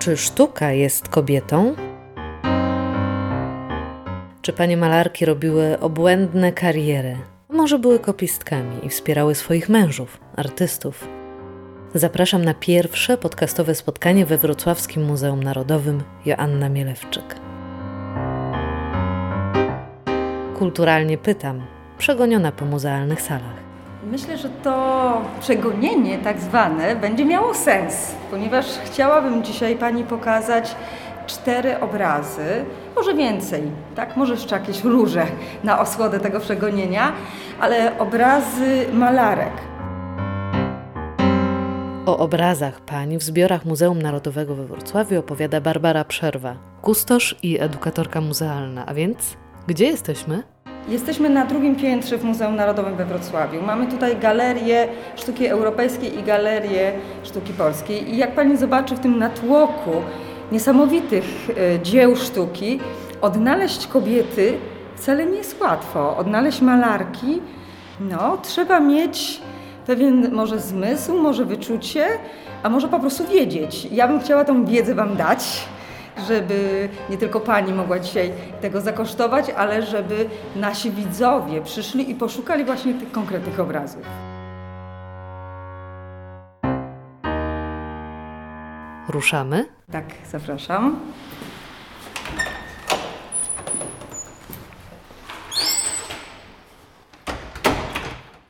Czy sztuka jest kobietą? Czy panie malarki robiły obłędne kariery? Może były kopistkami i wspierały swoich mężów, artystów? Zapraszam na pierwsze podcastowe spotkanie we Wrocławskim Muzeum Narodowym Joanna Mielewczyk. Kulturalnie pytam, przegoniona po muzealnych salach. Myślę, że to przegonienie tak zwane będzie miało sens, ponieważ chciałabym dzisiaj Pani pokazać cztery obrazy, może więcej, tak? Może jeszcze jakieś róże na osłodę tego przegonienia, ale obrazy malarek. O obrazach pań w zbiorach Muzeum Narodowego we Wrocławiu opowiada Barbara Przerwa, kustosz i edukatorka muzealna. A więc, gdzie jesteśmy? Jesteśmy na drugim piętrze w Muzeum Narodowym we Wrocławiu. Mamy tutaj galerię sztuki europejskiej i galerię sztuki polskiej. I jak Pani zobaczy w tym natłoku niesamowitych e, dzieł sztuki, odnaleźć kobiety wcale nie jest łatwo. Odnaleźć malarki, no, trzeba mieć pewien może zmysł, może wyczucie, a może po prostu wiedzieć. Ja bym chciała tą wiedzę Wam dać żeby nie tylko Pani mogła dzisiaj tego zakosztować, ale żeby nasi widzowie przyszli i poszukali właśnie tych konkretnych obrazów. Ruszamy? Tak, zapraszam.